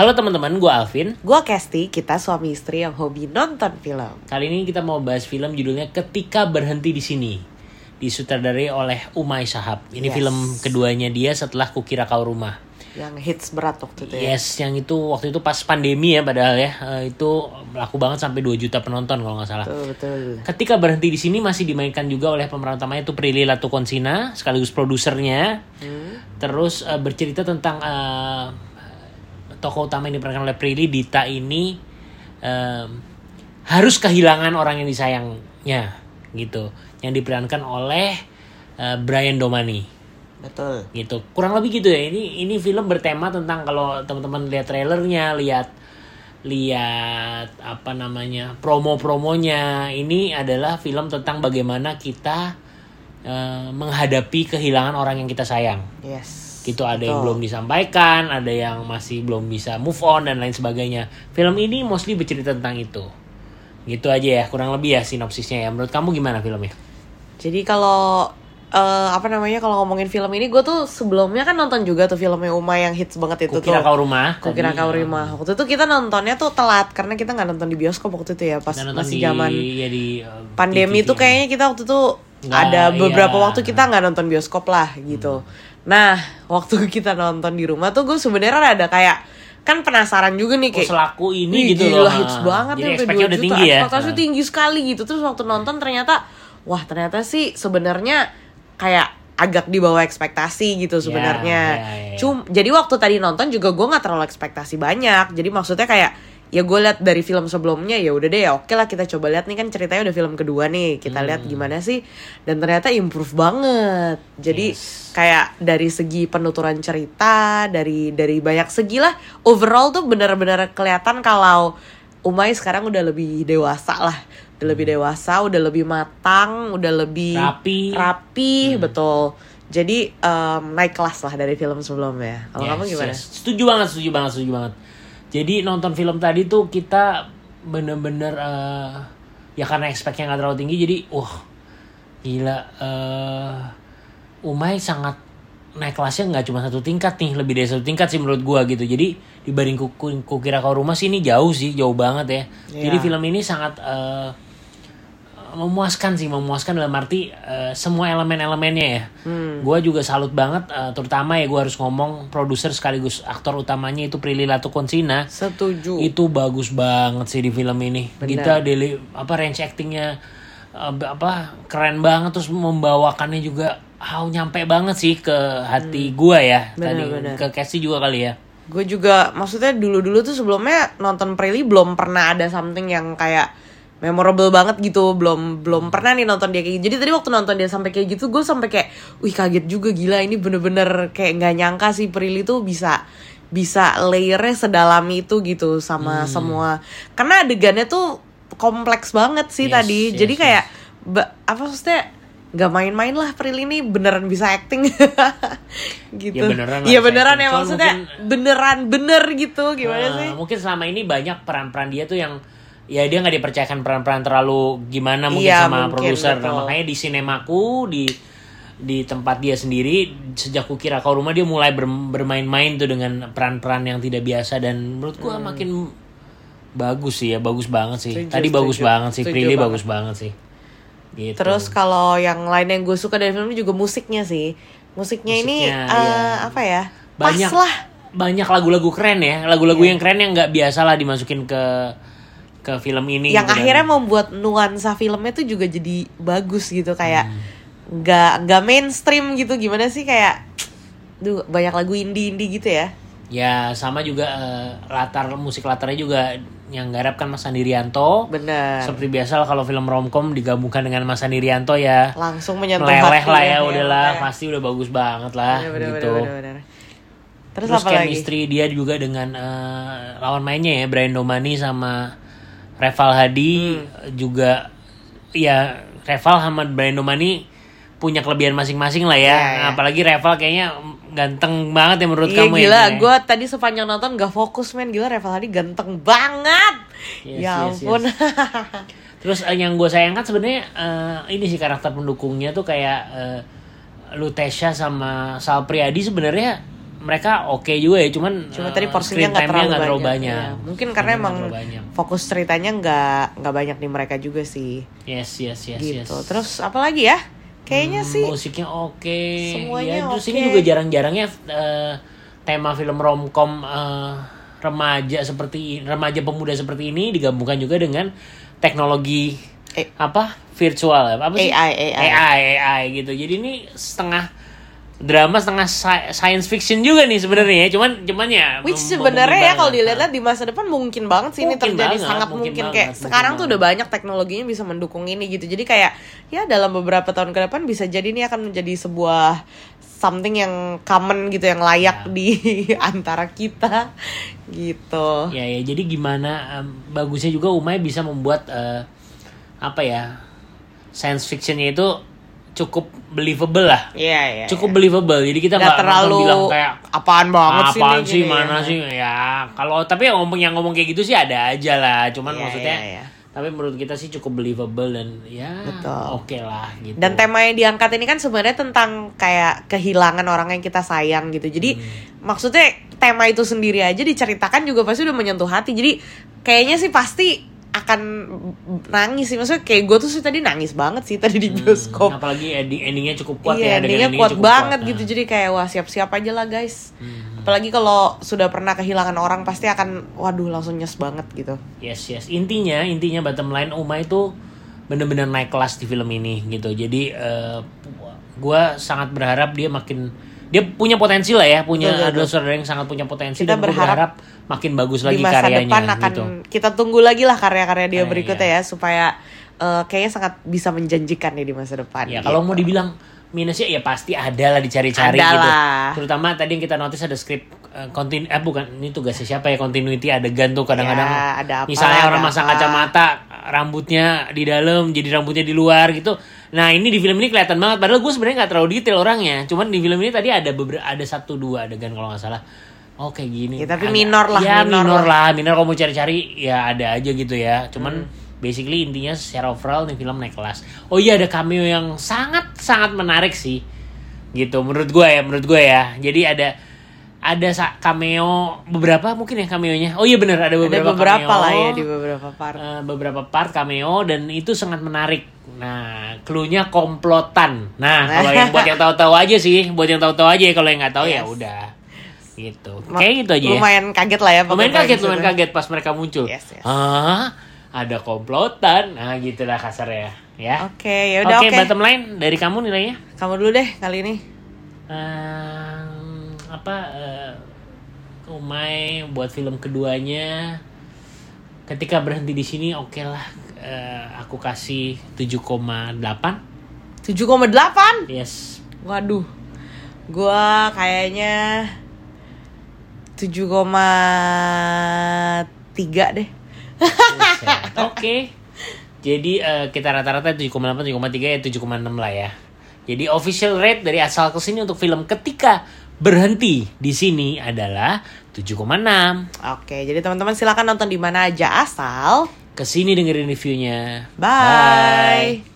Halo teman-teman, gue Alvin. Gua Kesti, kita suami istri yang hobi nonton film. Kali ini kita mau bahas film judulnya Ketika Berhenti di Sini. Disutradarai oleh Umay Sahab. Ini Yes. film keduanya dia setelah Kukira Kau Rumah. Yang hits berat waktu itu ya. Yes, yang itu waktu itu pas pandemi ya padahal ya. Eh, itu laku banget sampai 2 juta penonton kalau nggak salah. Betul, betul. Ketika berhenti di sini masih dimainkan juga oleh pemeran utamanya itu Prilly Latukonsina sekaligus produsernya. Terus eh, bercerita tentang eh, tokoh utama yang diperankan oleh Prilly Dita ini eh, harus kehilangan orang yang disayangnya gitu. Yang diperankan oleh eh, Brian Domani Betul. gitu kurang lebih gitu ya ini ini film bertema tentang kalau teman-teman lihat trailernya lihat lihat apa namanya promo-promonya ini adalah film tentang bagaimana kita eh, menghadapi kehilangan orang yang kita sayang Yes. Gitu ada yang Betul. belum disampaikan ada yang masih belum bisa move on dan lain sebagainya film ini mostly bercerita tentang itu gitu aja ya kurang lebih ya sinopsisnya ya menurut kamu gimana filmnya Jadi kalau eh, apa namanya kalau ngomongin film ini gue tuh sebelumnya kan nonton juga tuh filmnya Uma yang hits banget itu Kukira tuh. kau rumah Kukira kau eh, rumah. Waktu itu kita nontonnya tuh telat karena kita nggak nonton di bioskop waktu itu ya pas masih di- zaman ya di, eh, pandemi TV. itu kayaknya kita waktu itu Nggak, ada beberapa iya. waktu kita nggak nonton bioskop lah gitu. Nah waktu kita nonton di rumah tuh gue sebenarnya ada kayak kan penasaran juga nih Oh, kayak selaku ini gitu gila, loh. hits Ha. banget Jadi expect-nya 2 udah juta. tinggi ya. Ekspektasi Ha. tinggi sekali gitu. Terus waktu nonton ternyata wah ternyata sih sebenarnya kayak agak di bawah ekspektasi gitu sebenarnya. ya, ya, ya. Cum jadi waktu tadi nonton juga gue nggak terlalu ekspektasi banyak. Jadi maksudnya kayak ya gue lihat dari film sebelumnya ya udah deh ya oke lah kita coba lihat nih kan ceritanya udah film kedua nih kita lihat Hmm. gimana sih dan ternyata improve banget jadi Yes. kayak dari segi penuturan cerita dari dari banyak segi lah overall tuh benar-benar kelihatan kalau Umay sekarang udah lebih dewasa lah udah lebih dewasa udah lebih matang udah lebih Hmm. Rapi. Hmm. rapi betul jadi em, naik kelas lah dari film sebelumnya kalau Yes, kamu gimana yes. Setuju banget, setuju banget, setuju banget. Jadi nonton film tadi tuh kita bener-bener eh, ya karena expect-nya nggak terlalu tinggi jadi wah gila eh Umay sangat naik kelasnya nggak cuma satu tingkat nih lebih dari satu tingkat sih menurut gua gitu jadi dibanding ku, kukira kau rumah sih ini jauh sih jauh banget ya Iya. jadi film ini sangat eh, memuaskan sih memuaskan dalam arti eh, semua elemen-elemennya ya. Gue juga salut banget eh, terutama ya gue harus ngomong produser sekaligus aktor utamanya itu Prilly Latukonsina setuju. Itu bagus banget sih di film ini. Kita deli apa range actingnya eh, apa keren banget terus membawakannya juga ah nyampe banget sih ke hati gua ya. Benar, tadi benar. ke Casey juga kali ya. Gue juga maksudnya dulu-dulu tuh sebelumnya nonton Prilly belum pernah ada something yang kayak memorable banget gitu. Belum belum pernah nih nonton dia kayak gitu. jadi tadi waktu nonton dia sampai kayak gitu gue sampai kayak wih kaget juga gila ini bener-bener kayak nggak nyangka sih Prilly tuh bisa bisa layernya sedalam itu gitu sama semua. Karena adegannya tuh kompleks banget sih Yes, tadi. yes, jadi yes. kayak apa maksudnya nggak main-main lah Prilly ini beneran bisa acting. Gitu. Ya beneran Iya beneran ya Cuman maksudnya mungkin- beneran bener gitu gimana Eh, sih? mungkin selama ini banyak peran-peran dia tuh yang ya dia nggak dipercayakan peran-peran terlalu gimana mungkin Iya, sama produser. Nah, makanya di sinemaku di di tempat dia sendiri sejak kukira kau rumah dia mulai ber- bermain-main tuh dengan peran-peran yang tidak biasa dan menurut gua makin bagus sih ya bagus banget sih. Hmm. Setuju, tadi bagus banget sih Prilly bagus banget sih. Gitu. terus kalau yang lain yang gue suka dari film ini juga musiknya sih. Musiknya, ini Musiknya, eh, iya. apa ya? Banyak pas lah. banyak lagu-lagu keren ya lagu-lagu Iya. yang keren yang nggak biasa lah dimasukin ke ke film ini yang gitu kan. akhirnya membuat nuansa filmnya tuh juga jadi bagus gitu kayak Hmm. nggak nggak mainstream gitu gimana sih kayak duh banyak lagu indie indie gitu ya Ya sama juga eh, latar musik latarnya juga yang garap kan Mas Andi Rianto. bener Seperti biasa kalau film romcom digabungkan dengan Mas Andi Rianto ya langsung menyentuh meleleh lah ya udahlah kayak- pasti udah bagus banget lah Bener, bener, gitu. bener, bener, bener. terus, Terus, apa lagi chemistry dia juga dengan eh, lawan mainnya ya Brian Domani sama Reval Hadi Hmm. juga ya Reval sama Brian Domani punya kelebihan masing-masing lah ya. Iya, iya. Apalagi Reval kayaknya ganteng banget ya menurut Iya kamu gila, ya. gue tadi sepanjang nonton gak fokus men Gila Reval Hadi ganteng banget Yes, Ya yes, ampun Terus eh, yang gue sayangkan sebenarnya eh, ini sih karakter pendukungnya tuh kayak eh, Lutesha sama Sal Priadi sebenarnya mereka oke juga ya cuman Cuma eh, tadi porsinya screen nggak terlalu, terlalu banyak. banyak. Iya, Mungkin karena emang fokus ceritanya nggak nggak banyak di mereka juga sih. yes yes yes gitu. yes Terus apa lagi ya? Kayaknya Hmm, sih musiknya oke Semuanya ya, terus oke. ini juga jarang-jarangnya eh, tema film romcom eh, remaja seperti remaja pemuda seperti ini digabungkan juga dengan teknologi Eh. apa virtual ya apa sih AI, AI. AI AI gitu jadi ini setengah drama setengah sci- science fiction juga nih sebenarnya. Ya cuman cuman ya Which sebenarnya ya kalau dilihat di masa depan mungkin banget sih ini Mungkin terjadi banget, sangat mungkin mungkin, banget, kayak mungkin sekarang tuh banget. udah banyak teknologinya bisa mendukung ini gitu. Jadi kayak ya dalam beberapa tahun ke depan bisa jadi ini akan menjadi sebuah something yang common gitu yang layak Ya. di antara kita gitu. Ya ya jadi gimana em, bagusnya juga Umay bisa membuat eh, apa ya science fictionnya itu cukup believable lah. Iya iya Cukup believable. Jadi kita nggak terlalu bilang kayak apaan banget sih apaan nih, sih gini, mana ya. sih ya kalau tapi yang ngomong yang ngomong kayak gitu sih ada aja lah. Cuman Iya, maksudnya iya, iya. tapi menurut kita sih cukup believable dan ya oke lah gitu. Dan tema yang diangkat ini kan sebenarnya tentang kayak kehilangan orang yang kita sayang gitu. Jadi Hmm. maksudnya tema itu sendiri aja diceritakan juga pasti udah menyentuh hati. Jadi kayaknya sih pasti akan nangis sih. Maksudnya kayak gue tuh sih tadi nangis banget sih tadi di bioskop. Hmm, apalagi ending endingnya cukup kuat iya, ya. endingnya endingnya kuat cukup banget Nah. gitu. Jadi kayak wah siap-siap aja lah guys. Hmm. Apalagi kalau sudah pernah kehilangan orang pasti akan waduh langsung nyes banget gitu. Yes yes intinya intinya bottom line Uma itu bener-bener naik kelas di film ini gitu jadi eh, gua sangat berharap dia makin dia punya potensi lah ya punya Betul, adalah saudara yang sangat punya potensi Kita dan gua berharap makin bagus di lagi masa karyanya depan akan gitu. kita tunggu lagi lah karya-karya dia Karya, berikutnya ya supaya eh, kayaknya sangat bisa menjanjikan nih di masa depan. ya gitu. kalau mau dibilang minusnya ya pasti ada lah dicari-cari gitu. terutama tadi yang kita notice ada skrip kontinu eh bukan ini tugasnya siapa ya continuity adegan tuh kadang-kadang Ya, ada apa, misalnya ada orang masang kacamata rambutnya di dalam jadi rambutnya di luar gitu. Nah ini di film ini kelihatan banget padahal gue sebenarnya nggak terlalu detail orangnya. Cuman di film ini tadi ada beberapa ada satu dua adegan kalau nggak salah. Oh kayak gini. Ya, tapi minor lah, ya minor minor, lah. lah. Minor kalau mau cari-cari ya ada aja gitu ya. Cuman Hmm. basically intinya secara overall nih film naik kelas. Oh iya ada cameo yang sangat sangat menarik sih. Gitu menurut gue ya menurut gue ya. Jadi ada ada cameo beberapa mungkin ya cameonya oh iya bener ada ada beberapa beberapa cameo, lah ya di beberapa part. eh, beberapa part cameo dan itu sangat menarik nah cluenya komplotan nah kalau yang buat yang tahu-tahu aja sih buat yang tahu-tahu aja kalau yang nggak tahu ya Yes. udah gitu kayak gitu aja ya. Lumayan kaget lah ya. lumayan kaget di lumayan situ. kaget pas mereka muncul Yes, yes. ah ada komplotan nah gitulah kasarnya ya Oke, ya udah oke oke. bottom line dari kamu nilainya Kamu dulu deh kali ini. Ehm, apa eh, Umay buat film keduanya ketika berhenti di sini oke lah eh, aku kasih 7,8 7,8. yes Waduh. Gua kayaknya 7,3 deh. Oke jadi eh, kita rata-rata 7,8 7,3 ya 7,6 lah ya jadi official rate dari asal ke sini untuk film ketika berhenti di sini adalah 7,6 Oke, jadi teman-teman silakan nonton di mana aja asal. ke sini dengerin reviewnya Bye.